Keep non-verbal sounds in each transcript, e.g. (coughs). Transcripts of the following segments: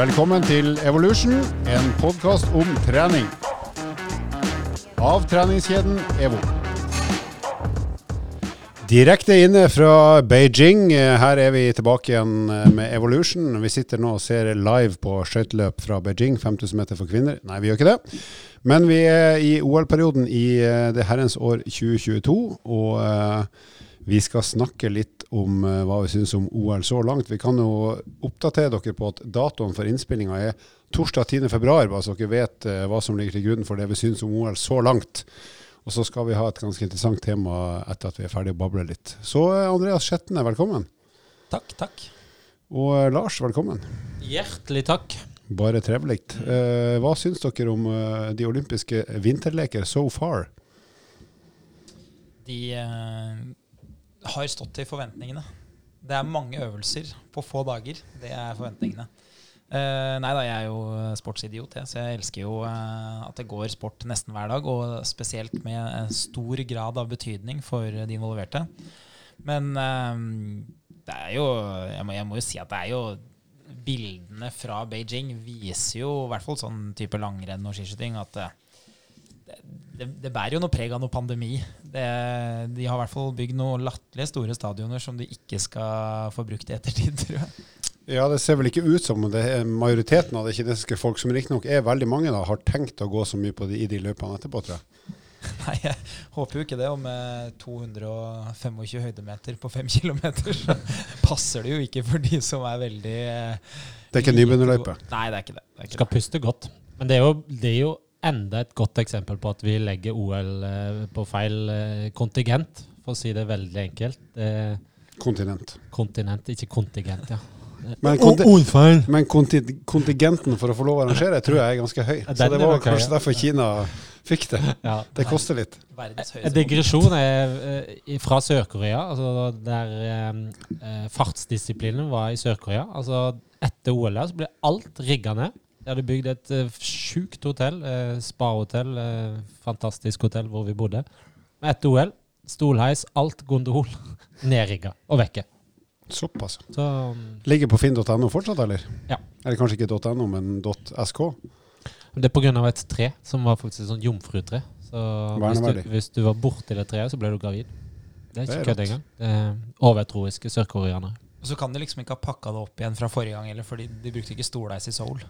Velkommen til Evolution, en podkast om trening. Av treningskjeden EVO. Direkte inne fra Beijing. Her er vi tilbake igjen med Evolution. Vi sitter nå og ser live på skøyteløp fra Beijing, 5000 meter for kvinner. Nei, vi gjør ikke det. Men vi er i OL-perioden i eh, det herrens år 2022, og uh, vi skal snakke litt om uh, hva vi syns om OL så langt. Vi kan jo oppdatere dere på at datoen for innspillinga er torsdag 10.2, bare så dere vet uh, hva som ligger til grunn for det vi syns om OL så langt. Og så skal vi ha et ganske interessant tema etter at vi er ferdig å bable litt. Så Andreas Skjetne, velkommen. Takk, takk. Og Lars, velkommen. Hjertelig takk. Bare trivelig. Eh, hva syns dere om eh, de olympiske vinterleker so far? De eh, har stått til forventningene. Det er mange øvelser på få dager. Det er forventningene. Uh, nei da, jeg er jo sportsidiot, jeg, så jeg elsker jo uh, at det går sport nesten hver dag. Og spesielt med stor grad av betydning for de involverte. Men uh, det er jo jeg må, jeg må jo si at det er jo bildene fra Beijing viser jo, i hvert fall sånn type langrenn og skiskyting, at det, det, bærer jo noe preg av noe pandemi. Det, de har i hvert fall bygd noen latterlig store stadioner som de ikke skal få brukt i ettertid, tror jeg. Ja, det ser vel ikke ut som det er majoriteten av det kinesiske folk, som riktignok er veldig mange, da, har tenkt å gå så mye på de, i de løpene etterpå, tror jeg. (laughs) Nei, jeg håper jo ikke det. Og med 225 høydemeter på 5 km, så (laughs) passer det jo ikke for de som er veldig Det er ikke nybegynnerløype? Nei, det er ikke det. det er ikke Skal det. puste godt. Men det er, jo, det er, jo, enda et godt eksempel på at vi legger OL eh, på feil eh, kontingent, for å si det veldig enkelt. kontinent. Kontinent, ikke kontingent, ja. Men, konti men kontingenten for å få lov å arrangere tror jeg er ganske høy. Så det var kanskje derfor Kina Fikk det. Ja. Det koster litt. En digresjon er eh, fra Sør-Korea, altså der eh, fartsdisiplinen var i Sør-Korea. Altså etter OL så ble alt rigga ned. De hadde bygd et uh, sjukt hotell, uh, spa-hotell, uh, fantastisk hotell hvor vi bodde. Med etter OL, stolheis, alt gondol (laughs) nedrigga og vekke. Såpass. Så, um, Ligger på finn.no fortsatt, eller? Ja. Eller kanskje ikke .no, men .sk? Det er pga. et tre som var faktisk et sånt jomfrutre. Så hvis du, hvis du, var borti det treet, så ble du gravid. Det er ikke kødd engang. Overtroiske sørkoreanere. Og så kan de liksom ikke ha pakka det opp igjen fra forrige gang heller, fordi de brukte ikke stolheis i Seoul. (laughs)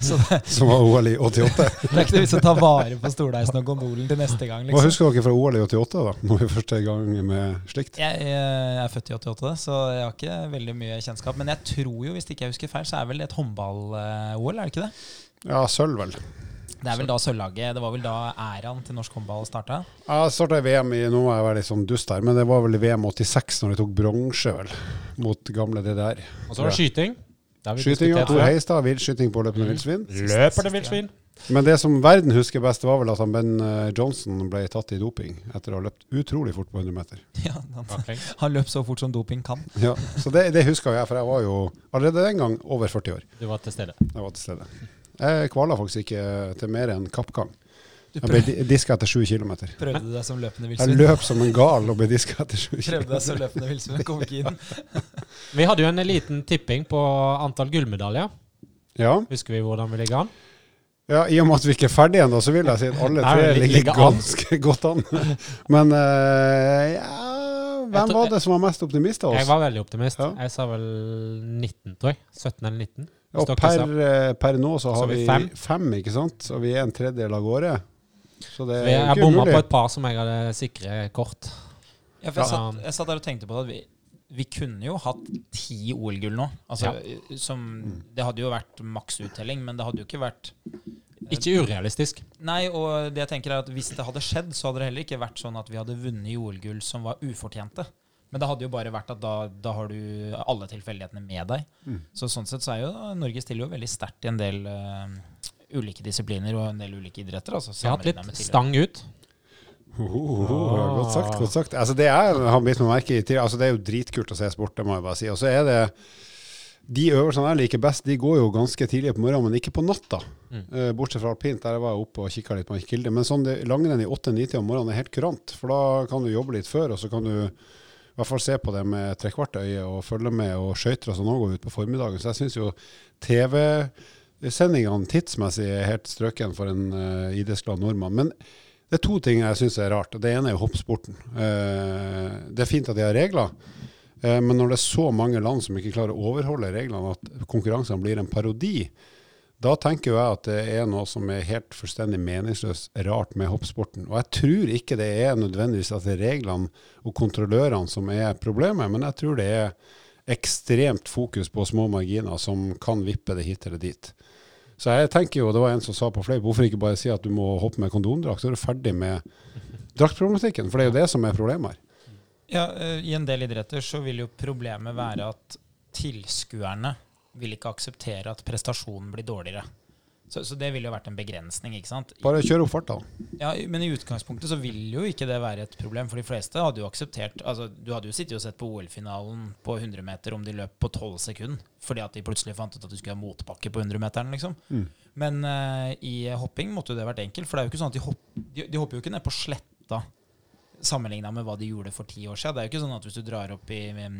Som var OL i 88? (laughs) det er ikke noe vits å ta vare på stolheisen og gondolen til neste gang. Liksom. Hva husker dere fra OL i 88, da? Når vi først i gang med slikt? Jeg, jeg, er født i 88, så jeg har ikke veldig mye kjennskap. Men jeg tror jo, hvis ikke jeg husker feil, så er vel det et håndball-OL, er det ikke det? Ja, sølv, vel. Det er vel da sølvlaget Det var vel da æraen til norsk håndball starta? Ja, jeg starta i VM i Nå er jeg litt sånn dust her, men det var vel i VM 86 når de tok bronse, vel. Mot gamle DDR. Og så var det skyting. Skyting og Tor Heistad, villskyting på løpende villsvin. Løpende villsvin. Men det som verden husker best, var vel at han Ben eh, Johnson ble tatt i doping etter å ha løpt utrolig fort på 100 meter. (laughs) Ja, han, (laughs) han løp så fort som doping kan. (laughs) Ja, Så det, det husker jeg, for jeg var jo allerede den gang over 40 år. Du var til stede? Jeg var til stede. Jeg kvala faktisk ikke til mer enn kappgang. Jeg ble diska etter sju kilometer. Prøvde du deg som løpende villsvin? Jeg løp som en gal og ble diska etter sju kilometer. Prøvde deg som løpende villsvin, kom ikke inn. (laughs) vi hadde jo en liten tipping på antall gullmedaljer. Ja. Husker vi hvordan vi ligger an? Ja, I og med at vi ikke er ferdige ennå, så vil jeg si at alle tre ligger, ligger ganske godt an. (laughs) Men uh, ja, hvem var det som var mest optimist av oss? Jeg var veldig optimist. Ja. Jeg sa vel 19, tror jeg. 17 eller 19. Og per, eh, per, nå så har så vi fem. fem. ikke sant? Og vi er en tredjedel av gårde. Så det er jeg bomma på et par som jeg hadde sikre kort. Ja, for jeg, satt, jeg satt der og tenkte på det. at vi vi kunne jo hatt ti OL-gull nå. Altså, ja. som, det hadde jo vært maksuttelling, men det hadde jo ikke vært Ikke urealistisk. Nei, og det jeg tenker er at hvis det hadde skjedd, så hadde det heller ikke vært sånn at vi hadde vunnet OL-gull som var ufortjente. Men det hadde jo bare vært at da, da har du alle tilfeldighetene med deg. Mm. Så sånn sett så er jo Norge stiller jo veldig sterkt i en del uh, ulike disipliner og en del ulike idretter. Altså, Vi har hatt litt stang ut. Oh, oh, oh, godt sagt. godt sagt. Altså, det er, har bitt merke i altså, Det er jo dritkult å se sport, det må jeg bare si. Og så er det de øvelsene jeg liker best, de går jo ganske tidlig på morgenen, men ikke på natta. Mm. Uh, bortsett fra alpint, der jeg var oppe og kikka litt på Kilde. Men sånn langrenn i 8-9 om morgenen er helt kurant, for da kan du jobbe litt før, og så kan du i hvert fall se på det med trekvart øye og følge med og skøyter og sånn òg ut på formiddagen. Så jeg syns jo TV-sendingene tidsmessig er helt strøken for en uh, idrettsglad nordmann. Men det er to ting jeg syns er rart. Det ene er jo hoppsporten. Uh, det er fint at de har regler. Uh, men når det er så mange land som ikke klarer å overholde reglene, at konkurransene blir en parodi, da tenker jeg at det er noe som er helt fullstendig meningsløst rart med hoppsporten. Og jeg tror ikke det er nødvendigvis at det er reglene og kontrollørene som er problemet, men jeg tror det er ekstremt fokus på små marginer som kan vippe det hit eller dit. Så jeg tenker jo, det var en som sa på Fleip, hvorfor ikke bare si at du må hoppe med kondomdrakt, så er du ferdig med draktproblematikken. For det er jo det som er problemet her. Ja, eh, I en del idretter så vil jo problemet være at tilskuerne vil ikke akseptere at prestasjonen blir dårligere. Så, så, det ville jo vært en begrensning. ikke sant? Bare kjør opp farta. Ja, men i utgangspunktet så vil jo ikke det være et problem. For de fleste hadde jo akseptert altså Du hadde jo sittet og sett på OL-finalen på 100 meter om de løp på 12 sekunder. Fordi at de plutselig fant ut at du skulle ha motbakke på 100-meteren, liksom. Mm. Men uh, i hopping måtte jo det vært enkelt. For det er jo ikke sånn at de, hopp, de, de hopper jo ikke ned på sletta sammenligna med hva de gjorde for ti år siden. Det er jo ikke sånn at hvis du drar opp i um,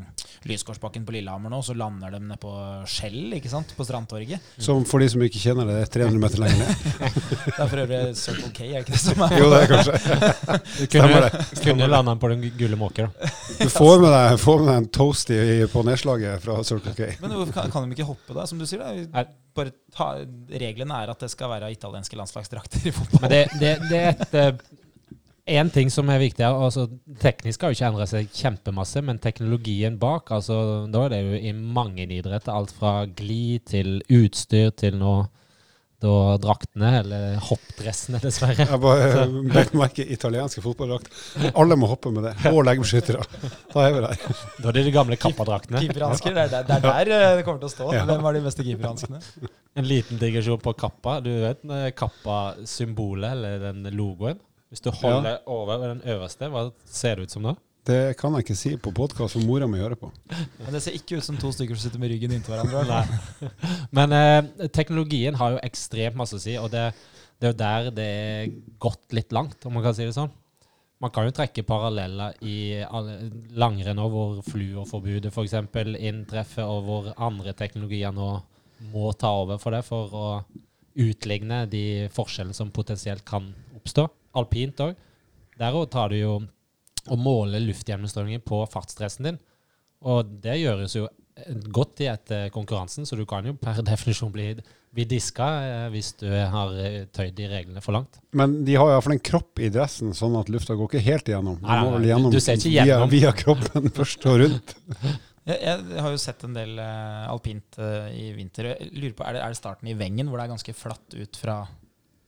Lysgårdsbakken på Lillehammer nå, så lander de ned på Skjell, ikke sant? På Strandtorget. Som for de som ikke kjenner det, det er 300 meter lenger ned. (laughs) det er for øvrig Circle K, er ikke det som er Jo, det er kanskje (laughs) Du kunne, kunne landa på den gule måker, da. Du får med deg, får med deg en toasty på nedslaget fra Circle K. Men hvorfor kan, kan de ikke hoppe, da? Som du sier, da? Bare ta, reglene er at det skal være italienske landslagsdrakter i fotball. Men det, det, det er et (laughs) eh, en ting som er viktig, altså teknisk har jo ikke endret seg kjempemasse, men teknologien bak, altså da er det jo i mange idretter, alt fra glid til utstyr til nå da draktene, eller hoppdressene, (laughs) dessverre. Jeg bare bet merke italienske fotballdrakter. Alle må hoppe med det. Og leggebeskyttere. Da er vi der. Da er det de gamle kappadraktene. Keeperhansker, det, det, er der eh, det kommer til å stå. Ja. Hvem var de beste keeperhanskene? En liten digresjon på kappa. Du vet kappa-symbolet, eller den logoen? Hvis du holder ja. over den øverste, hva ser det ut som da? Det kan jeg ikke si på podkast som mora mi hører på. (laughs) Men Det ser ikke ut som to stykker som sitter med ryggen inntil hverandre. (laughs) Men eh, teknologien har jo ekstremt masse å si, og det, det er jo der det er gått litt langt, om man kan si det sånn. Man kan jo trekke paralleller i langrenn og hvor fluorforbudet f.eks. inntreffer, og hvor andre teknologier nå må ta over for det, for å utligne de forskjellene som potensielt kan oppstå alpint òg. Der òg tar du jo og måler luftgjennomstrømningen på fartsdressen din. Og det gjøres jo godt i etter eh, konkurransen, så du kan jo per (laughs) definisjon bli, bli diska eh, hvis du har eh, tøyd de reglene for langt. Men de har iallfall en kropp i dressen, sånn at lufta går ikke helt igjennom. Nei, nei, nei, gjennom, du ser ikke gjennom. Via, via kroppen (laughs) først og rundt. (laughs) Jeg, jeg, har jo sett en del uh, alpint uh, i vinter. Jeg lurer på, er det, er det starten i Vengen hvor det er ganske flatt ut fra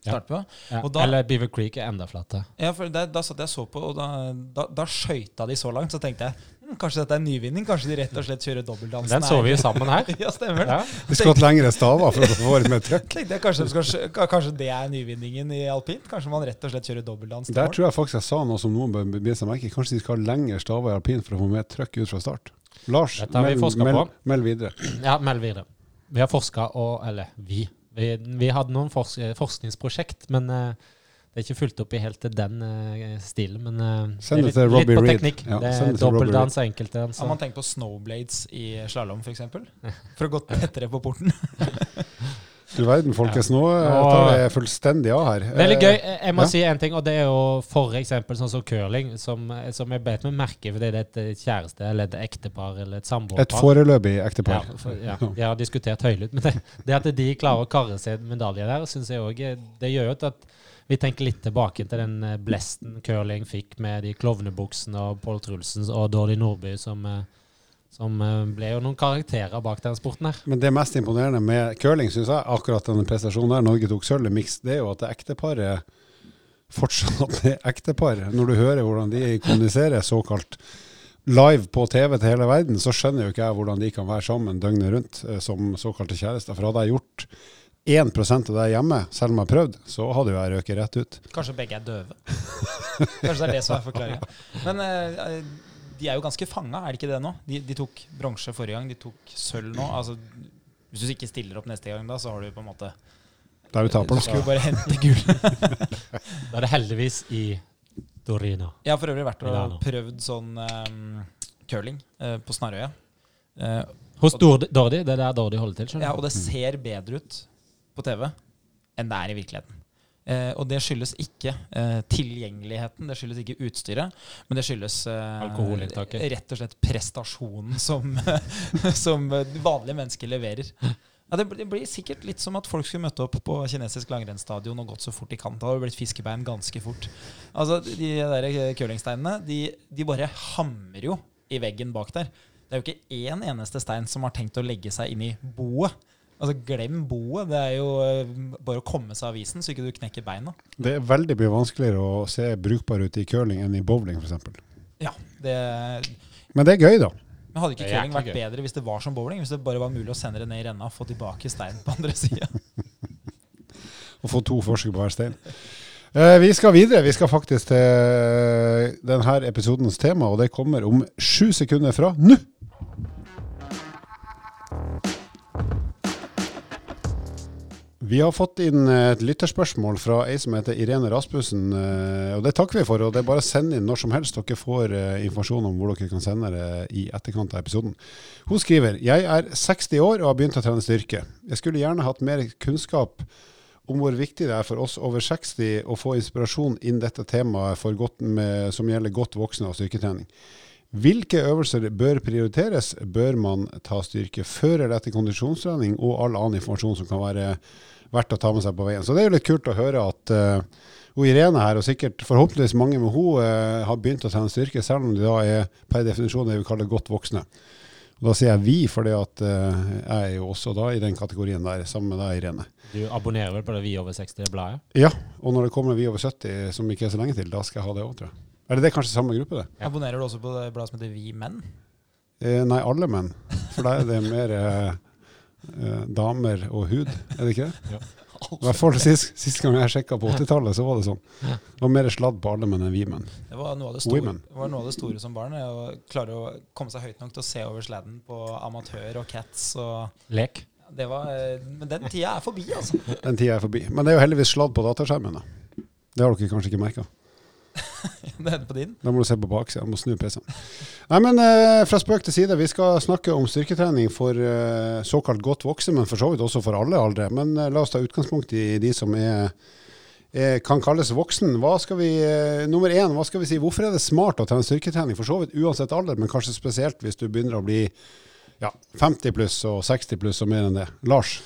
starte på. Ja. Da, Eller Beaver Creek er enda flate. Ja, for det, da satt jeg så på, og da, da, da skøyta de så langt. Så tenkte jeg hm, kanskje dette er nyvinning? Kanskje de rett og slett kjører dobbeltdansen? Den så vi jo sammen her. (laughs) ja, stemmer det. Ja. De skulle hatt lengre staver for å få litt mer trøkk. Kanskje, skal, kanskje, det er nyvinningen i alpint? Kanskje man rett og slett kjører dobbeltdans? Der tror jeg faktisk jeg sa noe som noen bør be seg merke Kanskje de skal ha lengre staver i alpint for å få mer trøkk ut fra start. Lars, meld, meld, meld videre. Ja, meld videre. Vi har forska og Eller vi. Vi, vi hadde noen forsk forskningsprosjekt, men uh, det er ikke fulgt opp i helt til den uh, stilen. Men uh, Send det, er litt, litt på teknikk. Ja, det er dobbeltdans og enkeltdans. Har man tenkt på snowblades i slalåm, f.eks.? For, (laughs) for å gå tettere på porten? (laughs) Du verden, folkens. Nå tar det fullstendig av her. Veldig gøy. Jeg må ja. si en ting, og det er jo for eksempel sånn som curling, som, som jeg bet meg merke fordi det er et kjæreste eller et ektepar eller et samboerpar. Et foreløpig ektepar. Ja, for, ja, Jeg har diskutert høylytt. Men det, det, at de klarer å karre seg medalje der, syns jeg òg Det gjør jo at vi tenker litt tilbake til den eh, blesten curling fikk med de klovnebuksene og Pål Trulsen og Dårlig Nordby som uh, som eh, ble jo noen karakterer bak den sporten her. Men det mest imponerende med curling, syns jeg, akkurat denne prestasjonen der, Norge tok sølv i miks, det er jo at det ekteparet fortsatt er ektepar. Når du hører hvordan de kommuniserer såkalt live på TV til hele verden, så skjønner jo ikke jeg hvordan de kan være sammen døgnet rundt eh, som såkalte kjærester. For hadde jeg gjort 1% av det hjemme, selv om jeg har prøvd, så hadde jo jeg røket rett ut. Kanskje begge er døve. Kanskje det er det som er forklaringa. Men uh, de er jo ganske fanga, er det ikke det nå? De, de tok bronse forrige gang, de tok sølv nå. Altså, hvis du ikke stiller opp neste gang, da, så har du på en måte Da er du taper, da. jo bare (laughs) hente gull. da er det heldigvis i Dorina. Jeg har for øvrig vært og prøvd sånn um, curling uh, på Snarøya. Uh, Hos Dordi, Dordi, det er der Dordi holder til. skjønner ja, og det ser bedre ut på TV enn det er i virkeligheten. Eh, og det skyldes ikke eh, tilgjengeligheten, det skyldes ikke utstyret, men det skyldes eh, rett og slett prestasjonen som, (laughs) som vanlige mennesker leverer. Ja, det, blir- det blir sikkert litt som at folk skulle møtt opp på kinesisk langrennsstadion og gått så fort de kan. Det hadde blitt fiskebein ganske fort. Altså, De der curlingsteinene de, de bare hamrer jo i veggen bak der. Det er jo ikke én eneste stein som har tenkt å legge seg inn i boet. Altså, Glem boet. Det er jo eh, bare å komme seg av isen, så ikke du knekker beina. Det er veldig mye vanskeligere å se brukbar ut i curling enn i bowling f.eks. Ja, det Men det er gøy, da. Men hadde ikke curling vært gøy. bedre hvis det var som bowling? Hvis det bare var mulig å sende det ned i renna og få tilbake steinen på andre sida? (laughs) (laughs) og få to forsøk på hver stein. Eh, vi skal videre. Vi skal faktisk til denne episodens tema, og det kommer om sju sekunder fra nå. Vi har fått inn et lytterspørsmål fra ei som heter Irene Rasmussen. eh, og Det takker vi for. og Det er bare å sende inn når som helst. Dere får eh, informasjon om hvor dere kan sende det i etterkant av episoden. Hun skriver Jeg er 60 år og har begynt å trene styrke. Jeg skulle gjerne hatt mer kunnskap om hvor viktig det er for oss over 60 å få inspirasjon inn dette temaet godt med, som gjelder godt voksne og styrketrening. Hvilke øvelser bør prioriteres? Bør man ta styrke før eller etter kondisjonstrening, og all annen informasjon som kan være verdt å ta med seg på veien. Så det er jo litt kult å høre at uh, Irene her, og sikkert forhåpentligvis mange med hun, uh, har begynt å trene styrke, selv om de da er per definisjon det vi kaller godt voksne. Og da sier jeg vi, for at eh, jeg er jo også da i den kategorien der, sammen med deg, Irene. Du abonnerer vel på det Vi over 60-bladet? Ja, og når det kommer vi over 70, som ikke er så lenge til, da skal jeg ha det òg, tror jeg. Eller det er kanskje samme gruppe, det? Ja. Abonnerer du også på det bladet som heter Vi menn? Eh, nei, alle menn. For der er det mer eh, eh, damer og hud, er det ikke det? Ja. I hvert fall sist, sist gang jeg sjekka på 80-tallet, så var det sånn. Det var mer sladd på alle menn enn vi menn. Det var noe av det store, var noe av det store som barn. Å klare å komme seg høyt nok til å se over sladden på amatør og cats. Og Lek. det var, eh, men den tida er forbi, altså. Den tida er forbi. Men det er jo heldigvis sladd på dataskjermen. da. Det har dere kanskje ikke merka. (laughs) Det på din. Da må du se på baksida. Må snu PC-en. Nei, men eh, fra spøk til side. Vi skal snakke om styrketrening for eh, såkalt godt voksne, men for så vidt også for alle aldre. Men eh, la oss ta utgangspunkt i de som er, er kan kalles voksen. Hva skal vi, eh, nummer én, hva skal vi si? Hvorfor er det smart å trene styrketrening for så vidt uansett alder, men kanskje spesielt hvis du begynner å bli ja, 50 pluss og 60 pluss og mer enn det? Lars?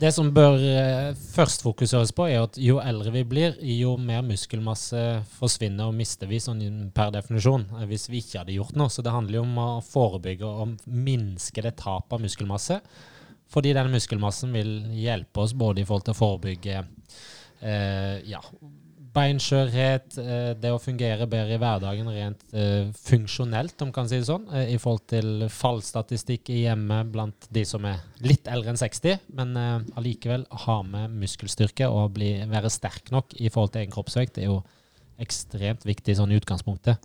Det som bør eh, først fokuseres på, er at jo eldre vi blir, jo mer muskelmasse forsvinner og mister vi sånn per definisjon, eh, hvis vi ikke hadde gjort noe. Så det handler jo om å forebygge og minske det tapet av muskelmasse. Fordi den muskelmassen vil hjelpe oss både i forhold til å forebygge eh, ja, beinskjørhet, eh, det å fungere bedre i hverdagen rent eh, funksjonelt, om kan si det sånn, eh, i forhold til fallstatistikk i hjemmet blant de som er litt eldre enn 60, men allikevel ha med muskelstyrke og bli, være sterk nok i forhold til egen kroppsvekt, det er jo ekstremt viktig sånn i utgangspunktet.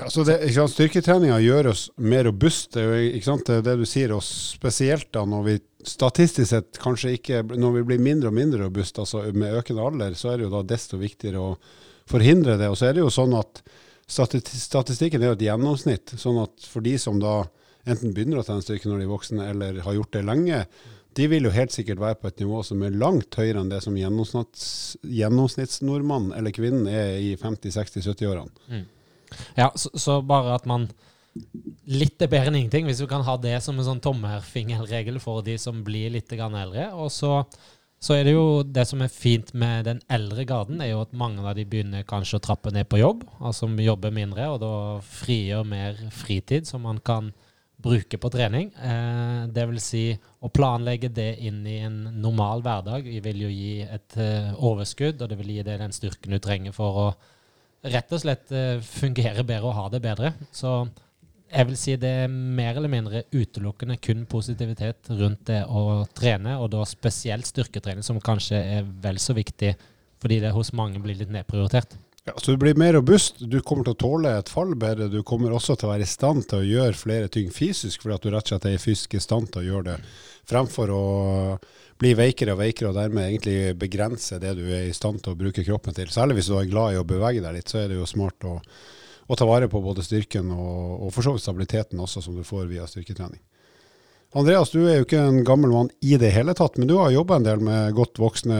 Ja, så det, Styrketreninga gjør oss mer robuste. Det er det, du sier, og spesielt da når vi statistisk sett kanskje ikke Når vi blir mindre og mindre robuste, altså med økende alder, så er det jo da desto viktigere å forhindre det. Og så er det jo sånn at statistikken er jo et gjennomsnitt. sånn at for de som da enten begynner å trene styrke når de er voksne, eller har gjort det lenge, de vil jo helt sikkert være på et nivå som er langt høyere enn det som gjennomsnitts, gjennomsnittsnordmannen eller -kvinnen er i 50-60-70-årene. Ja, så, så bare at man Litt er bedre enn ingenting, hvis vi kan ha det som en sånn tommelfingerregel for de som blir litt eldre. Og så, så er det jo det som er fint med den eldre garden, er jo at mange av de begynner kanskje å trappe ned på jobb, altså jobber mindre, og da frigjør mer fritid som man kan bruke på trening. Eh, det vil si å planlegge det inn i en normal hverdag vil jo gi et eh, overskudd, og det vil gi deg den styrken du trenger for å rett og slett fungerer fungere bedre og ha det bedre. Så jeg vil si det er mer eller mindre utelukkende kun positivitet rundt det å trene, og da spesielt styrketrening, som kanskje er vel så viktig fordi det hos mange blir litt nedprioritert. Ja, så du blir mer robust, du kommer til å tåle et fall bedre, du kommer også til å være i stand til å gjøre flere ting fysisk, fordi at du rett og slett er i fysisk stand til å gjøre det, fremfor å bli veikere og veikere og dermed egentlig begrense det du er i stand til å bruke kroppen til. Særlig hvis du er glad i å bevege deg litt, så er det jo smart å, å ta vare på både styrken og, og for så vidt stabiliteten også, som du får via styrketrening. Andreas, du er jo ikke en gammel mann i det hele tatt, men du har jobba en del med godt voksne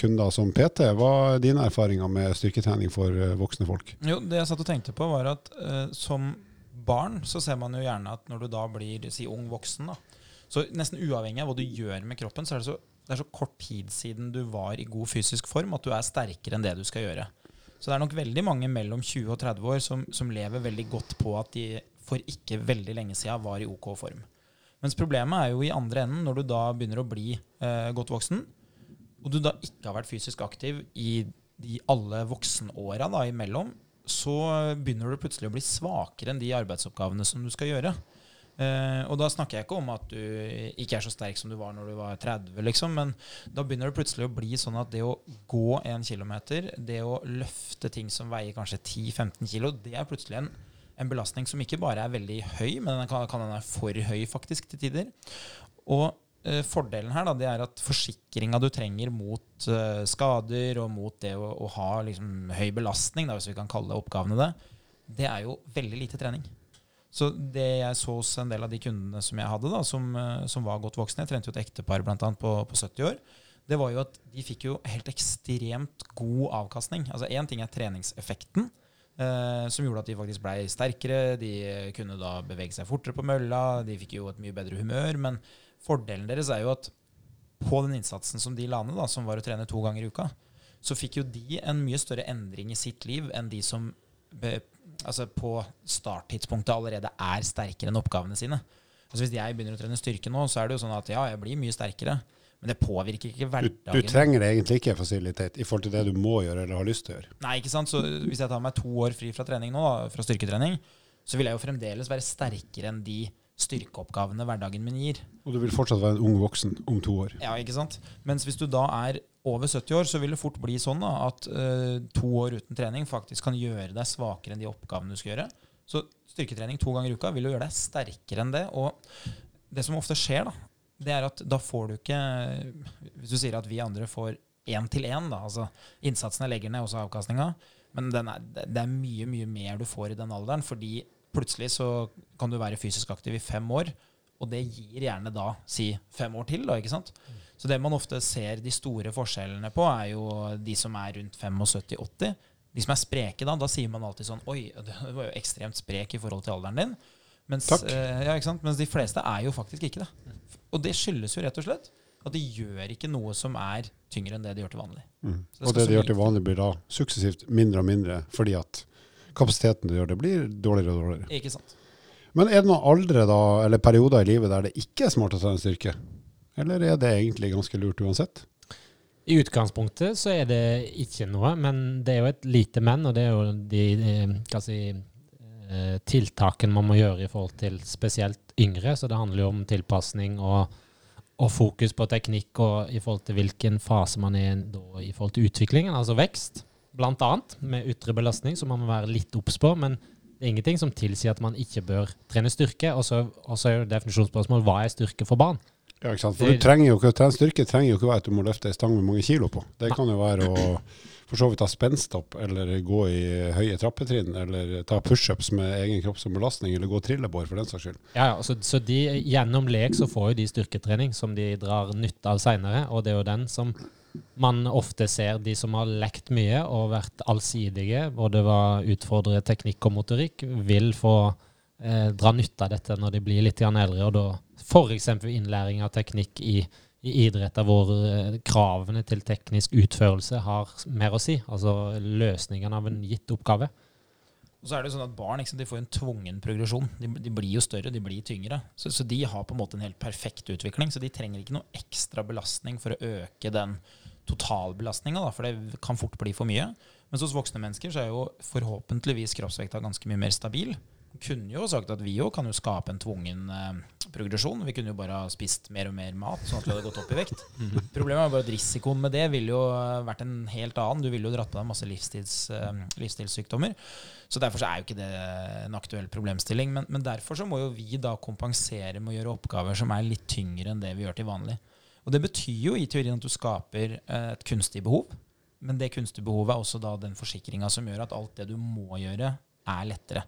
kunder som PT. Hva er dine erfaringer med styrketrening for eh, voksne folk? Jo, Det jeg satt og tenkte på, var at eh, som barn så ser man jo gjerne at når du da blir si ung voksen, da, så nesten uavhengig av hva du gjør med kroppen, så er det så, det er så kort tid siden du var i god fysisk form at du er sterkere enn det du skal gjøre. Så det er nok veldig mange mellom 20 og 30 år som, som lever veldig godt på at de for ikke veldig lenge siden var i OK form. Mens problemet er jo i andre enden, når du da begynner å bli eh, godt voksen, og du da ikke har vært fysisk aktiv i de alle voksenåra imellom, så begynner du plutselig å bli svakere enn de arbeidsoppgavene som du skal gjøre. Eh, og da snakker jeg ikke om at du ikke er så sterk som du var når du var 30, liksom, men da begynner det plutselig å bli sånn at det å gå en kilometer, det å løfte ting som veier kanskje 10-15 kilo, det er plutselig en, en, belastning som ikke bare er veldig høy, men den kan, kan den være for høy faktisk til tider. Og eh, fordelen her da, det er at forsikringa du trenger mot eh, skader og mot det å, å ha liksom, høy belastning, da, hvis vi kan kalle oppgavene det, det er jo veldig lite trening. Så det jeg så hos en del av de kundene som jeg hadde, da, som, eh, som var godt voksne, jeg trente jo et ektepar blant annet på, på 70 år, det var jo at de fikk jo helt ekstremt god avkastning. Altså Én ting er treningseffekten, eh, som gjorde at de faktisk blei sterkere. De kunne da bevege seg fortere på mølla, de fikk jo et mye bedre humør. Men fordelen deres er jo at på den innsatsen som de la ned, da, som var å trene to ganger i uka, så fikk jo de en mye større endring i sitt liv enn de som altså på starttidspunktet allerede er sterkere enn oppgavene sine. Altså Hvis jeg begynner å trene styrke nå, så er det jo sånn at ja, jeg blir mye sterkere. Men det påvirker ikke hverdagen. Du, du trenger det egentlig ikke fasilitet i forhold til det du må gjøre eller har lyst til å gjøre. Nei, ikke sant. Så hvis jeg tar meg to år fri fra trening nå, fra styrketrening, så vil jeg jo fremdeles være sterkere enn de styrkeoppgavene hverdagen min gir. Og du vil fortsatt være en ung voksen om to år. Ja, ikke sant. Mens hvis du da er over 70 år, så vil det fort bli sånn da, at uh, to år uten trening faktisk kan gjøre deg svakere enn de oppgavene du skal gjøre. Så styrketrening to ganger i uka vil jo gjøre deg sterkere enn det. Og det som ofte skjer, da, det er at da får du ikke Hvis du sier at vi andre får én til én, da, altså innsatsen jeg legger ned, også avkastninga, men er, det er mye, mye mer du får i den alderen, fordi plutselig så kan du være fysisk aktiv i fem år, og det gir gjerne da si fem år til, da, ikke sant? Så det man ofte ser de store forskjellene på, er jo de som er rundt 75-80. De som er spreke, da, da sier man alltid sånn Oi, det var jo ekstremt sprek i forhold til alderen din. Mens, eh, ja, Mens de fleste er jo faktisk ikke det. Og det skyldes jo rett og slett at de gjør ikke noe som er tyngre enn det de gjør til vanlig. Mm. Det og det de gjør til vanlig, blir da suksessivt mindre og mindre fordi at kapasiteten du gjør det, blir dårligere og dårligere. Ikke sant. Men er det noen aldre da, eller perioder i livet der det ikke er smart å ta en styrke? Eller er det egentlig ganske lurt uansett? I utgangspunktet så er det ikke noe, men det er jo et lite men, og det er jo de, de si, eh, tiltakene man må gjøre i forhold til spesielt yngre. Så det handler jo om tilpasning og, og, fokus på teknikk og i forhold til hvilken fase man er i i forhold til utviklingen, altså vekst, blant annet, med ytre belastning, som man må være litt obs på. men det er ingenting som tilsier at man ikke bør trene styrke. Og så er jo definisjonsspørsmål hva er styrke for barn? Ja, ikke sant? For du trenger jo ikke, trene styrke trenger jo ikke være at du må løfte ei stang med mange kilo på. Det kan jo være å for så vidt ha spenstopp, eller gå i høye trappetrinn, eller ta pushups med egen kropp som belastning, eller gå trillebår for den saks skyld. Ja, ja så, så de, Gjennom lek så får jo de styrketrening som de drar nytte av seinere, og det er jo den som man ofte ser de som har lekt mye og vært allsidige, både var utfordrer teknikk og motorikk, vil få eh, dra nytte av dette når de blir litt eldre, og da F.eks. innlæring av teknikk i, i idretter hvor eh, kravene til teknisk utførelse har mer å si. Altså løsningen av en gitt oppgave. Og så er det jo sånn at Barn sant, får en tvungen progresjon. De, de, blir jo større, de blir tyngre. Så, så, de har på en måte en helt perfekt utvikling. Så de trenger ikke noe ekstra belastning for å øke den totalbelastninga, for det kan fort bli for mye. Mens hos voksne mennesker så er jo forhåpentligvis kroppsvekta ganske mye mer stabil kunne jo sagt at vi òg kan jo skape en tvungen eh, progresjon. Vi kunne jo bare ha spist mer og mer mat, sånn at vi hadde gått opp i vekt. (laughs) Mhm. Problemet er bare at risikoen med det ville jo eh, vært en helt annen. Du ville jo dratt på deg masse livsstils, eh, livsstilssykdommer. Så derfor så er jo ikke det en aktuell problemstilling. Men, men, derfor så må jo vi da kompensere med å gjøre oppgaver som er litt tyngre enn det vi gjør til vanlig. Og det betyr jo i teorien at du skaper eh, et kunstig behov. Men det kunstige behovet er også da den forsikringa som gjør at alt det du må gjøre er lettere.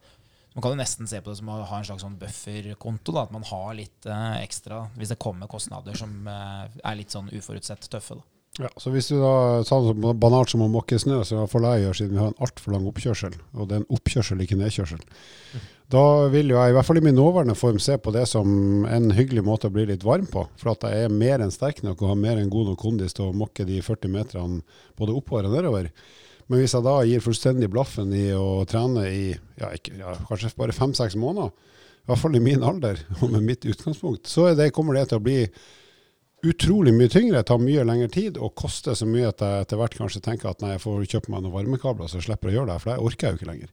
Man kan jo nesten se på det som å ha en slags sånn bufferkonto. At man har litt eh, ekstra hvis det kommer kostnader som eh, er litt sånn uforutsett tøffe. Da. Ja, så hvis du da sa det så banalt som å måke snø, så får jeg gjøre siden vi har en altfor lang oppkjørsel, og det er en oppkjørsel, ikke nedkjørsel, da vil jo jeg, i hvert fall i min nåværende form, se på det som en hyggelig måte å bli litt varm på. For at jeg er mer enn sterk nok og har mer enn god nok kondis til å mokke de 40 meterne både oppover og nedover. Men hvis jeg da gir fullstendig blaffen i å trene i ja, ikke, ja, kanskje bare fem-seks måneder, i hvert fall i min alder (laughs) og med mitt utgangspunkt, så det, kommer det til å bli utrolig mye tyngre, tar mye lengre tid og koster så mye at jeg etter hvert kanskje tenker at nei, jeg får kjøpe meg noen varmekabler så jeg slipper å gjøre det, for det orker jeg jo ikke lenger.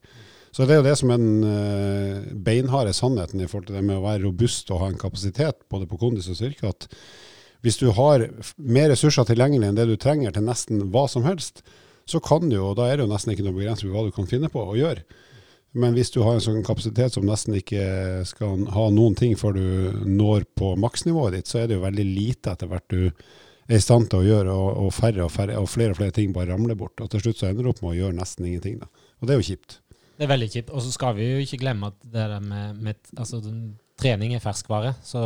Så det er jo det som er den uh, beinharde sannheten i forhold til det med å være robust og ha en kapasitet både på kondis og styrke, at hvis du har mer ressurser tilgjengelig enn det du trenger til nesten hva som helst, så kan du jo, da er det jo nesten ikke noe begrenset på hva du kan finne på å gjøre. Men hvis du har en sånn kapasitet som nesten ikke skal ha noen ting før du når på maksnivået ditt, så er det jo veldig lite etter hvert du er i stand til å gjøre, og, og færre og færre, og flere og flere ting bare ramler bort. Og til slutt så ender du opp med å gjøre nesten ingenting. Da. Og det er jo kjipt. Det er veldig kjipt. Og så skal vi jo ikke glemme at det der med, med altså, trening er ferskvare. Så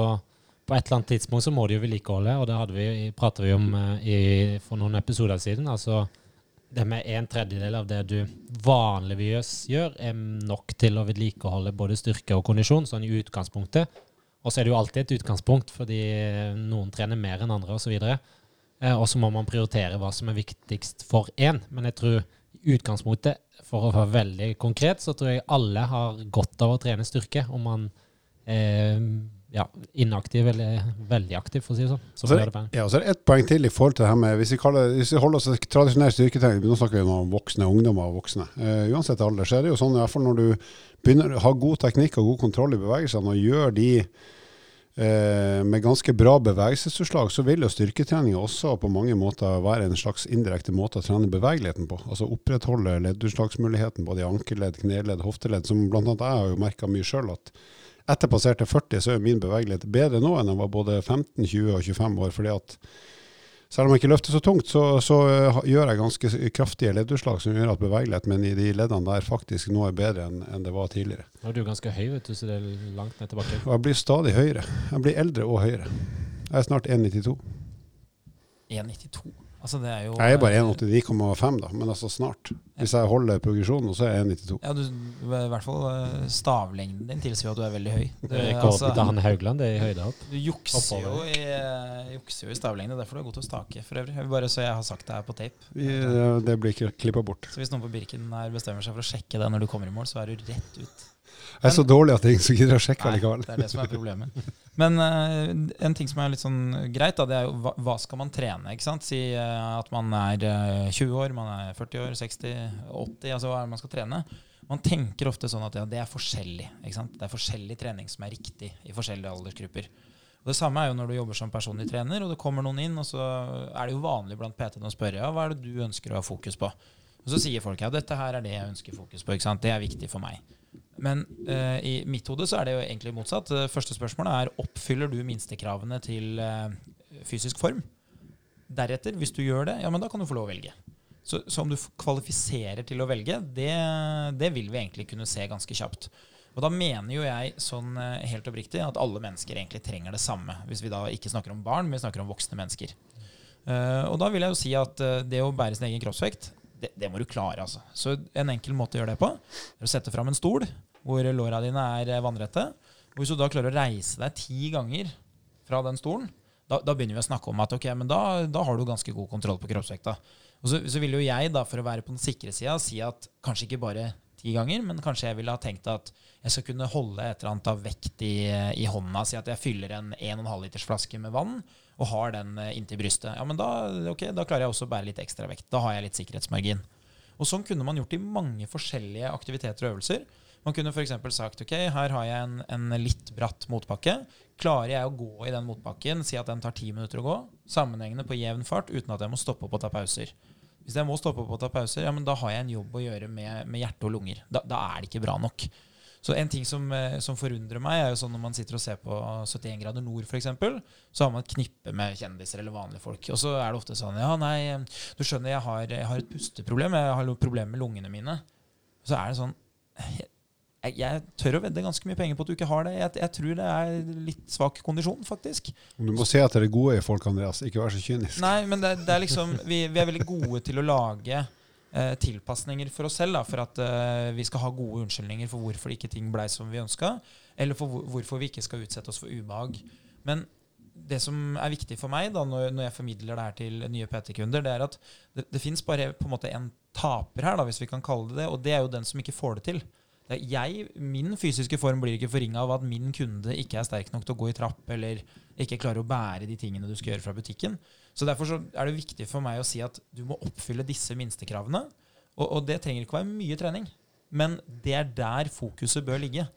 på et eller annet tidspunkt så må det jo vedlikeholde, og det hadde vi, pratet vi om uh, i, for noen episoder siden. altså det med en tredjedel av det du vanligvis gjør, er nok til å vedlikeholde både styrke og kondisjon, sånn i utgangspunktet. Og så er det jo alltid et utgangspunkt, fordi noen trener mer enn andre osv. Eh, og så må man prioritere hva som er viktigst for én. Men jeg tror utgangspunktet, for å være veldig konkret, så tror jeg alle har godt av å trene styrke. Om man eh, ja, inaktiv eller veldig aktiv, for å si det sånn. Så det, ja, så er det ett poeng til i forhold til det her med Hvis vi, kaller, hvis vi holder oss til tradisjonell styrketrening, nå snakker vi om voksne ungdommer og voksne. Uh, uansett alder, så er det jo sånn i hvert fall når du begynner å ha god teknikk og god kontroll i bevegelsene, og gjør de uh, med ganske bra bevegelsesutslag, så vil jo styrketrening også på mange måter være en slags indirekte måte å trene bevegeligheten på. Altså opprettholde leddutslagsmuligheten både i ankeledd, kneledd, hofteledd, som bl.a. jeg har jo merka mye sjøl at etter passerte 40 så er min bevegelighet bedre nå enn den var både 15, 20 og 25 år. fordi at selv om jeg ikke løfter så tungt, så, så uh, gjør jeg ganske kraftige leddutslag som gjør at bevegeligheten min i de leddene der faktisk nå er bedre enn en det var tidligere. Du er ganske høy, vet du, så det er langt ned tilbake. Og jeg blir stadig høyere. Jeg blir eldre og høyere. Jeg er snart 1,92. 1,92? Altså det er jo Jeg er bare 1,89,5, da, men altså snart. Hvis jeg holder progresjonen, så er jeg 1,92. Ja, du, I hvert fall eh, stavlengden din tilsier at du er veldig høy. Du, Rekorden altså, til han Haugland det er i høydehopp. Du jukser jo i, eh, jukser jo i stavlengde, derfor er du god til å stake for øvrig. Bare så jeg har sagt det her på tape. Ja, det blir ikke klippa bort. Så hvis noen på Birken her bestemmer seg for å sjekke det når du kommer i mål, så er du rett ut. Jeg er så dårlig at ingen gidder å sjekke likevel. Det er det som er problemet. Men uh, en ting som er litt sånn greit, da, det er jo hva, hva skal man trene? ikke sant? Si uh, at man er uh, eh, 20 år, man er 40 år, 60, 80. altså Hva er det man skal trene? Man tenker ofte sånn at ja, det er forskjellig. ikke sant? Det er forskjellig trening som er riktig i forskjellige aldersgrupper. Og Det samme er jo når du jobber som personlig trener, og det kommer noen inn, og så er det jo vanlig blant PT-ene å spørre ja, hva er det du ønsker å ha fokus på. Og så sier folk ja, dette her er det jeg ønsker fokus på. ikke sant? Det er viktig for meg. Men uh, i mitt hode så er det jo egentlig motsatt. Første spørsmålet er oppfyller du minstekravene til uh, fysisk form. Deretter, hvis du gjør det, ja, men da kan du få lov å velge. Så, så om du kvalifiserer til å velge, det, det, vil vi egentlig kunne se ganske kjapt. Og da mener jo jeg sånn uh, helt oppriktig at alle mennesker egentlig trenger det samme. Hvis vi da ikke snakker om barn, men vi snakker om voksne mennesker. og da vil jeg jo si at det å bære sin egen kroppsvekt det, det, må du klare. altså. Så En enkel måte å gjøre det på er å sette fram en stol hvor låra dine er eh, vannrette. Og Hvis du da klarer å reise deg ti ganger fra den stolen, da, da begynner vi å snakke om at ok, men da, da, har du ganske god kontroll på kroppsvekta. Og så, så vil jo jeg, da, for å være på den sikre sida, si at kanskje ikke bare ti ganger, men kanskje jeg ville ha tenkt at jeg skal kunne holde et eller annet av vekt i, i hånda. Si at jeg fyller en 1,5 liters flaske med vann og har den eh, inntil brystet. Ja, men da, okay, da klarer jeg også å bære litt ekstra vekt. Da har jeg litt sikkerhetsmargin. Og sånn kunne man gjort i mange forskjellige aktiviteter og øvelser. Man kunne f.eks. sagt ok, her har jeg en, en, litt bratt motbakke. Klarer jeg å gå i den motbakken, si at den tar ti minutter å gå, sammenhengende på jevn fart, uten at jeg må stoppe opp og ta pauser. Hvis jeg må stoppe opp og ta pauser, ja, men da har jeg en jobb å gjøre med, med hjerte og lunger. Da, da, er det ikke bra nok. Så en ting som, eh, som, forundrer meg, er jo sånn når man sitter og ser på 71 grader nord, f.eks., så har man et knippe med kjendiser eller vanlige folk. Og så er det ofte sånn Ja, nei, du skjønner, jeg har, jeg har et pusteproblem. Jeg har problemer med lungene mine. Så er det sånn jeg, jeg tør å vedde ganske mye penger på at du ikke har det. Jeg, jeg tror det er litt svak kondisjon, faktisk. Du må se etter det gode i folk, Andreas. Ikke vær så kynisk. Nei, men det, det er liksom vi, vi er veldig gode til å lage eh, tilpasninger for oss selv. Da, for at eh, vi skal ha gode unnskyldninger for hvorfor ikke ting blei som vi ønska. Eller for hvor, hvorfor vi ikke skal utsette oss for ubehag. Men det som er viktig for meg da, når, når jeg formidler det her til nye PT-kunder, det er at det, det fins bare på en måte en taper her, da, hvis vi kan kalle det det. Og det er jo den som ikke får det til. Det jeg, Min fysiske form blir ikke forringa av at min kunde ikke er sterk nok til å gå i trapp, eller ikke klarer å bære de tingene du skal gjøre fra butikken. Så Derfor så er det viktig for meg å si at du må oppfylle disse minstekravene. Og, og det trenger ikke være mye trening, men det er der fokuset bør ligge.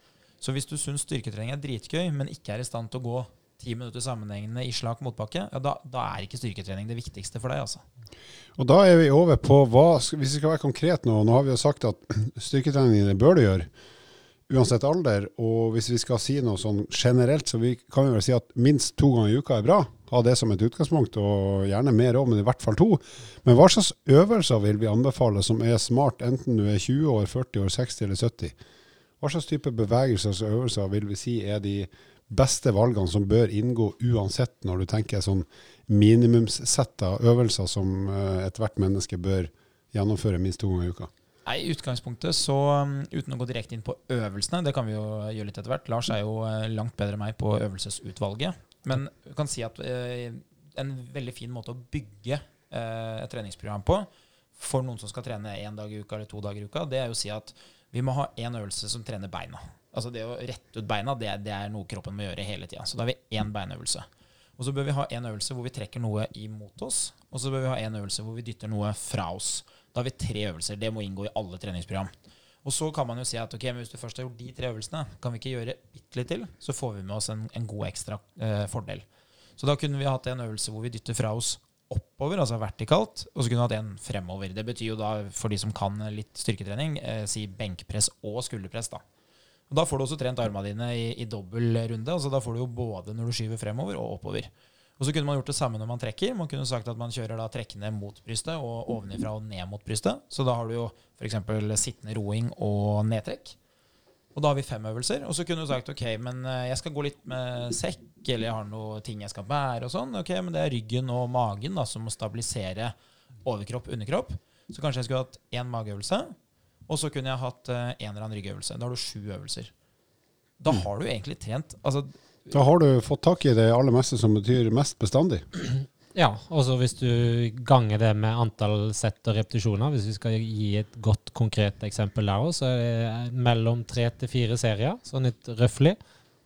Så hvis du syns styrketrening er dritgøy, men ikke er i stand til å gå ti minutter sammenhengende i slak motbakke, ja, da, da, er ikke styrketrening det viktigste for deg. altså. Og Da er vi over på hva, hvis vi skal være konkret nå. Nå har vi jo sagt at (clears throat) styrketrening bør du gjøre uansett alder. Og hvis vi skal si noe sånn generelt, så vi, kan vi vel si at minst to ganger i uka er bra. Ha det som et utgangspunkt, og gjerne mer òg, men i hvert fall to. Men hva slags øvelser vil vi anbefale som er smart, enten du er 20 år, 40 år, 60 eller 70? Hva slags type bevegelser og øvelser vil vi si er de beste valgene som bør inngå uansett, når du tenker sånn minimumssetta øvelser som uh, ethvert menneske bør gjennomføre minst to ganger i uka? Nei, I utgangspunktet, så um, uten å gå direkte inn på øvelsene, det kan vi jo gjøre litt etter hvert Lars er jo uh, langt bedre enn meg på øvelsesutvalget. Men du kan si at eh, en veldig fin måte å bygge et treningsprogram på for noen som skal trene én dag i uka eller to dager i uka, det er jo å si at vi må ha én øvelse som trener beina. Altså Det å rette ut beina det, det er noe kroppen må gjøre hele tida. Så da har vi én beinøvelse. Og så bør vi ha en øvelse hvor vi trekker noe imot oss. Og så bør vi ha en øvelse hvor vi dytter noe fra oss. Da har vi tre øvelser. Det må inngå i alle treningsprogram. Og så kan man jo si at ok, men hvis du først har gjort de tre øvelsene, kan vi ikke gjøre bitte litt til, så får vi med oss en, en god ekstra eh, fordel. Så da kunne vi hatt en øvelse hvor vi dytter fra oss oppover, altså vertikalt, og så kunne vi hatt en fremover. Det betyr jo da, for de som kan litt styrketrening, eh, si benkpress og skulderpress. da. Og Da får du også trent armene dine i, i dobbel runde. Altså da får du jo både når du skyver fremover og oppover. Og så kunne man gjort det samme når man trekker. Man kunne sagt at man kjører da trekkende mot brystet og ovenifra og ned mot brystet. Så da har du jo f.eks. sittende roing og nedtrekk. Og da har vi fem øvelser. Og så kunne du sagt ok, men eh, jeg skal gå litt med sekk, eller jeg har noe ting jeg skal bære og sånn. Ok, men det er ryggen og magen da, som må stabilisere overkropp, underkropp. Så kanskje jeg skulle hatt én mageøvelse, og så kunne jeg hatt uh, en eller annen ryggøvelse. Da har du sju øvelser. Da mm. har du egentlig trent altså, Da har du fått tak i det aller meste som betyr mest bestandig. Ja, og hvis du ganger det med antall sett og repetisjoner, hvis vi skal gi et godt, konkret eksempel der òg, så er det mellom tre til fire serier, sånn litt røftlig,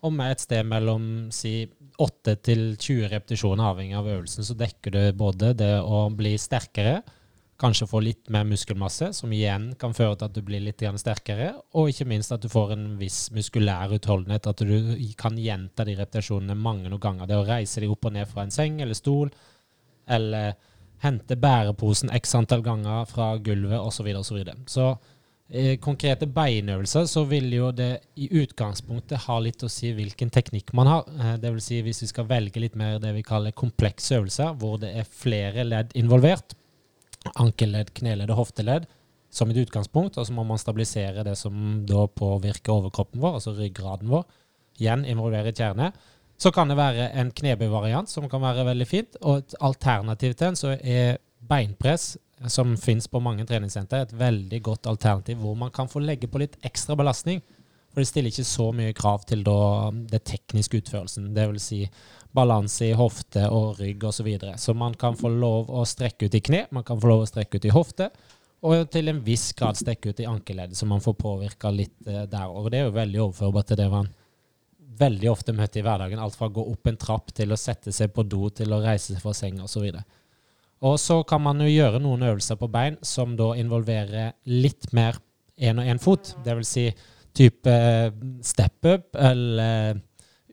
og med et sted mellom si 8 til 20 repetisjoner, avhengig av øvelsen, så dekker du både det å bli sterkere, kanskje få litt mer muskelmasse, som igjen kan føre til at du blir litt sterkere, og ikke minst at du får en viss muskulær utholdenhet, at du kan gjenta de repetisjonene mange noen ganger. Det å reise deg opp og ned fra en seng eller stol, eller hente bæreposen x antall ganger fra gulvet osv. Så, videre, og så, så eh, konkrete beinøvelser, så vil jo det i utgangspunktet ha litt å si hvilken teknikk man har. Eh, det vil si hvis vi skal velge litt mer det vi kaller komplekse øvelser, hvor det er flere ledd involvert, ankelledd, kneledd og hofteledd som et utgangspunkt, og så må man stabilisere det som da påvirker overkroppen vår, altså ryggraden vår. Igjen involvere kjerne. Så kan det være en knebøyvariant som kan være veldig fint. Og et alternativ til den så er beinpress, som fins på mange treningssenter, et veldig godt alternativ hvor man kan få legge på litt ekstra belastning. For det stiller ikke så mye krav til da, det tekniske utførelsen. Det vil si balanse i hofte og rygg osv. Så, videre. så man kan få lov å strekke ut i kne, man kan få lov å strekke ut i hofte, og til en viss grad strekke ut i ankeleddet, så man får påvirka litt eh, der. Og det er jo veldig overførbart til det man veldig ofte møter i hverdagen. Alt fra å gå opp en trapp til å sette seg på do til å reise seg fra senga osv. Og så kan man jo gjøre noen øvelser på bein som da involverer litt mer én og én fot. Det vil si type step up eller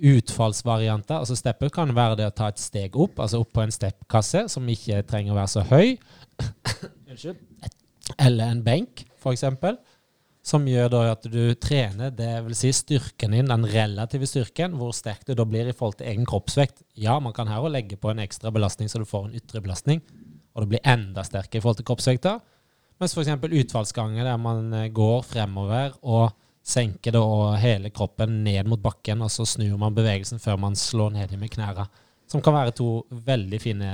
utfallsvarianter. Altså Step-up kan være det å ta et steg opp, altså opp på en step-kasse som ikke trenger å være så høy. (coughs) Eller en benk, f.eks. Som gjør da at du trener det vil si styrken din, den relative styrken, hvor sterk du da blir i forhold til egen kroppsvekt. Ja, man kan her òg legge på en ekstra belastning så du får en ytre belastning, og du blir enda sterkere i forhold til kroppsvekta. Mens f.eks. utfallsganger der man eh, går fremover og senker da hele kroppen ned mot bakken, og så snur man bevegelsen før man slår ned med knærne. Som kan være to veldig fine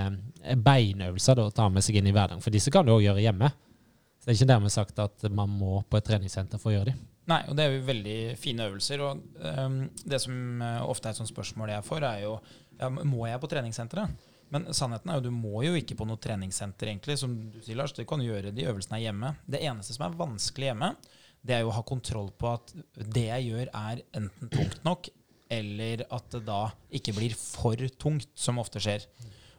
eh, beinøvelser da, å ta med seg inn i hverdagen. For disse kan du òg gjøre hjemme. Så det er ikke dermed sagt at man må på et treningssenter for å gjøre de. Nei, og det er jo veldig fine øvelser. Og um, det som uh, ofte er et sånt spørsmål jeg får, er jo ja, må jeg på treningssenteret? Men sannheten er jo du må jo ikke på noe treningssenter, egentlig. Som du sier, Lars, du kan gjøre de øvelsene hjemme. Det eneste som er vanskelig hjemme, det er jo å ha kontroll på at det jeg gjør, er enten tungt nok, eller at det da ikke blir for tungt, som ofte skjer.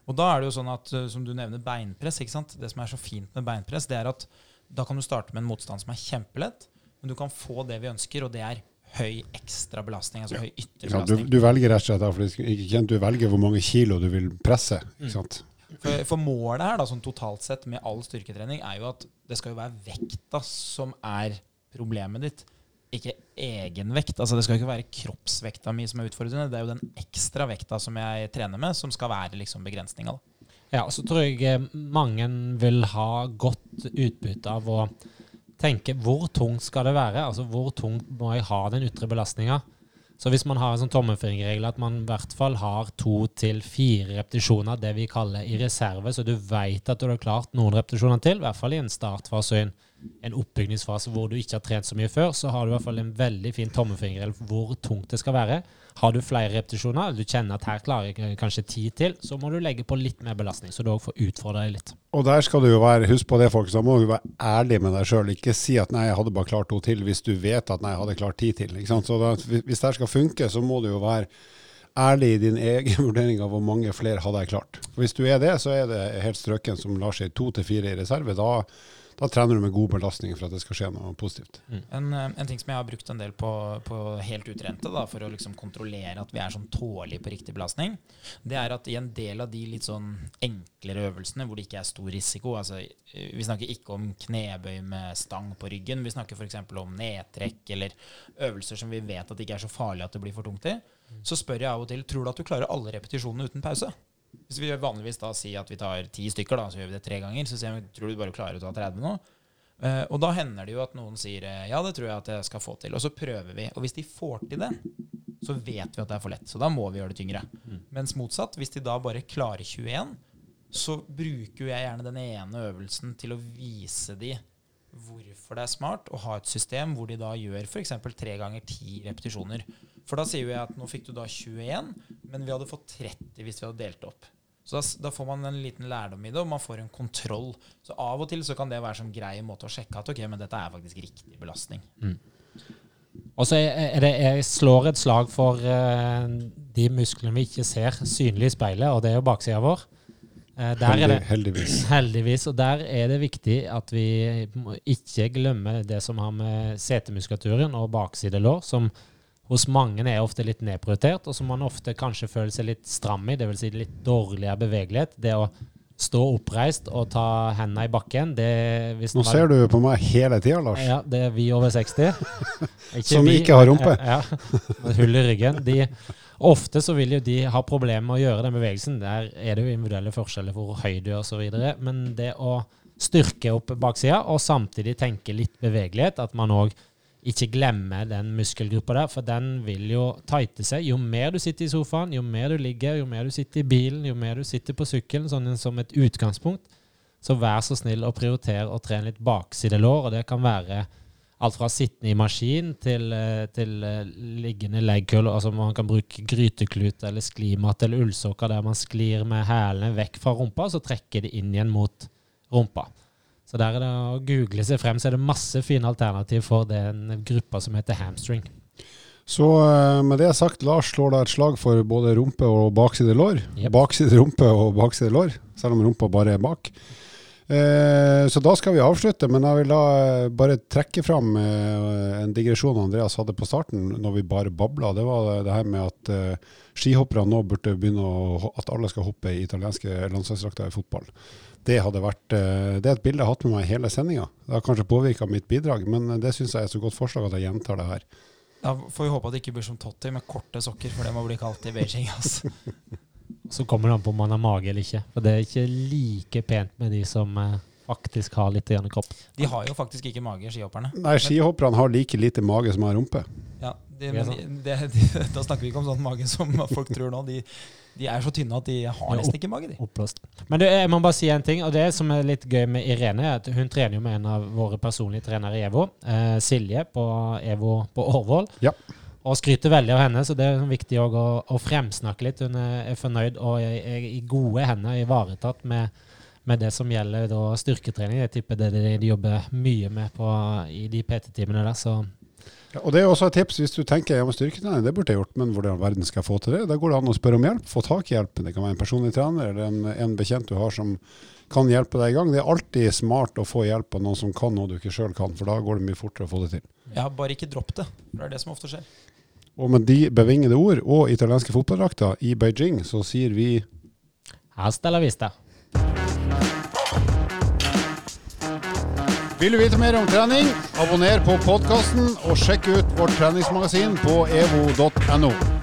Og da er det jo sånn at, eh, som du nevner, beinpress. ikke sant? Det som er så fint med beinpress, det er at da kan du starte med en motstand som er kjempelett, men du kan få det vi ønsker, og det er høy ekstra belastning. altså høy ytterbelastning. Ja, du, du velger rett og slett du velger hvor mange kilo du vil presse. ikke sant? For, for målet her, da, sånn totalt sett med all styrketrening, er jo at det skal jo være vekta som er problemet ditt. Ikke egenvekt. Altså det skal ikke være kroppsvekta mi som er utfordrende. Det er jo den ekstra vekta som jeg trener med, som skal være liksom begrensninga. Ja, så tror jeg eh, mange vil ha godt utbytte av å tenke hvor tungt skal det være? Altså hvor tungt må jeg ha den ytre belastninga? Så hvis man har en sånn tommelfingerregel at man i hvert fall har to til fire repetisjoner, det vi kaller i reserve, så du vet at du har klart noen repetisjoner til, i hvert fall i en startfase og en, oppbygningsfase hvor du ikke har trent så mye før, så har du i hvert fall en veldig fin tommefinger, eller hvor tungt det skal være. Har du flere repetisjoner, du kjenner at her klarer jeg kanskje ti til, så må du legge på litt mer belastning, så du òg får utfordre deg litt. Og der skal du jo være, husk på det, folk, så må du være ærlig med deg sjøl. Ikke si at 'nei, jeg hadde bare klart to til', hvis du vet at 'nei, jeg hadde klart ti til'. Ikke sant? Så da, hvis det skal funke, så må du jo være ærlig i din (laughs) egen vurdering av hvor mange flere hadde jeg klart. For Hvis du er det, så er det helt strøken som lar seg to til fire i reserve. Da, da trener du med god belastning for at det skal skje noe positivt. En, eh, en ting som jeg har brukt en del på, på helt utrente, da, for å liksom kontrollere at vi er sånn tålige på riktig belastning, det er at i en del av de litt sånn enklere øvelsene hvor det ikke er stor risiko altså eh, Vi snakker ikke om knebøy med stang på ryggen. Vi snakker f.eks. om nedtrekk eller øvelser som vi vet at det ikke er så farlig at det blir for tungt i. Så spør jeg av og til tror du at du klarer alle repetisjonene uten pause. Hvis vi vanligvis da sier at vi tar ti stykker, da, så gjør vi det tre ganger, så sier vi tror du bare klarer å ta 30 nå. Uh, og da hender det jo at noen sier eh, ja, det tror jeg at jeg skal få til. Og så prøver vi. Og hvis de får til det, så vet vi at det er for lett. Så da må vi gjøre det tyngre. Mens motsatt, hvis de da bare klarer 21, så bruker jeg gjerne den ene øvelsen til å vise de hvorfor det er smart å ha et system hvor de da gjør f.eks. tre ganger ti repetisjoner. For da sier jeg at nå fikk du da 21, men vi hadde fått 30 hvis vi hadde delt opp. Så da, da får man en liten lærdom i det, og man får en kontroll. Så av og til så kan det være som grei måte å sjekke at ok, men dette er faktisk riktig belastning. Og så er det, jeg slår et slag for uh, de musklene vi ikke ser synlig i speilet, og det er jo baksida vår. Eh, der er det heldigvis. (clears throat) Heldigvis. Og der er det viktig at vi ikke glemmer det som har med setemuskulaturen og baksidelår, som hos mange er ofte litt nedprioritert, og som man ofte kanskje føler seg litt stram i, dvs. Si litt dårligere bevegelighet. Det å stå oppreist og ta hendene i bakken, det Nå ser du på meg hele tida, Lars. ja, det er vi over 60. (laughs) Som ikke har rumpe. (laughs) Ja, ja, hull i ryggen. De, ofte så vil jo de ha problemer med å gjøre den bevegelsen. Der er det jo individuelle forskjeller for hvor høy du er osv. Men det å styrke opp baksida, og samtidig tenke litt bevegelighet, at man òg ikke glemmer den muskelgruppa der, for den vil jo tighte seg. Jo mer du sitter i sofaen, jo mer du ligger, jo mer du sitter i bilen, jo mer du sitter på sykkelen, sånn som et utgangspunkt, så vær så snill å prioritere å trene litt baksidelår, og det kan være alt fra sittende i maskin til, eh, til eh, liggende legkøller. Altså man kan bruke gryteklut eller sklimat eller ullsokker der man sklir med hælene vekk fra rumpa, og så trekker de inn igjen mot rumpa. Så der er det å google seg frem, så er det masse fine alternativ for den gruppa som heter hamstring. Så eh, med det sagt, Lars slår da et slag for både rumpe og bakside lår. Yep. Bakside rumpe og bakside lår, selv om rumpa bare er bak. Eh, så da skal vi avslutte, men jeg vil da eh, bare trekke fram eh, en digresjon Andreas hadde på starten, når vi bare babla. Det var det her med at skihoppere nå burde begynne å At alle skal hoppe i italienske landslagsdrakter i fotball. Det hadde vært Det er et bilde jeg har hatt med meg hele sendinga. Det har kanskje påvirka mitt bidrag, men det syns jeg er et så godt forslag at jeg gjentar det her. Da får vi håpe at det ikke blir som Totti med korte sokker, for det må bli kaldt i Beijing. Altså. (laughs) Så kommer det an på om man har mage eller ikke. For det er ikke like pent med de som eh, faktisk har litt i kropp. De har jo faktisk ikke mage, skihopperne. Nei, skihopperne har like lite mage som har rumpe. Ja, Det men det, det, de, (laughs) da snakker vi ikke om sånn mage som (laughs) folk tror nå. De, de er så tynne at de har nesten ikke mage, de. Oppblåst. Men du, jeg må bare si en ting, og det som er litt gøy med Irene, er at hun trener jo med en av våre personlige trenere i EVO, eh, Silje på EVO på Årvoll. Ja. Og skryter veldig av henne, så det er viktig å, å fremsnakke litt. Hun er, er fornøyd og er, er i gode hender ivaretatt med, med det som gjelder da, styrketrening. Jeg tipper det er det de jobber mye med på, i de PT-timene der. Så Ja, og det er også et tips hvis du tenker ja, styrketrening, det burde jeg gjort, men hvordan verden skal jeg få til det? Da går det an å spørre om hjelp, få tak i hjelp. Det kan være en personlig trener eller en, en bekjent du har som kan hjelpe deg i gang. Det er alltid smart å få hjelp av noen som kan noe du ikke sjøl kan, for da går det mye fortere å få det til. Ja, bare ikke dropp det. Det er det som ofte skjer. Og med de bevingede ord og italienske fotballdrakter i Beijing, så sier vi hasta la vista. Vil du vite mer om trening, abonner på podkasten og sjekk ut vårt treningsmagasin på evo.no.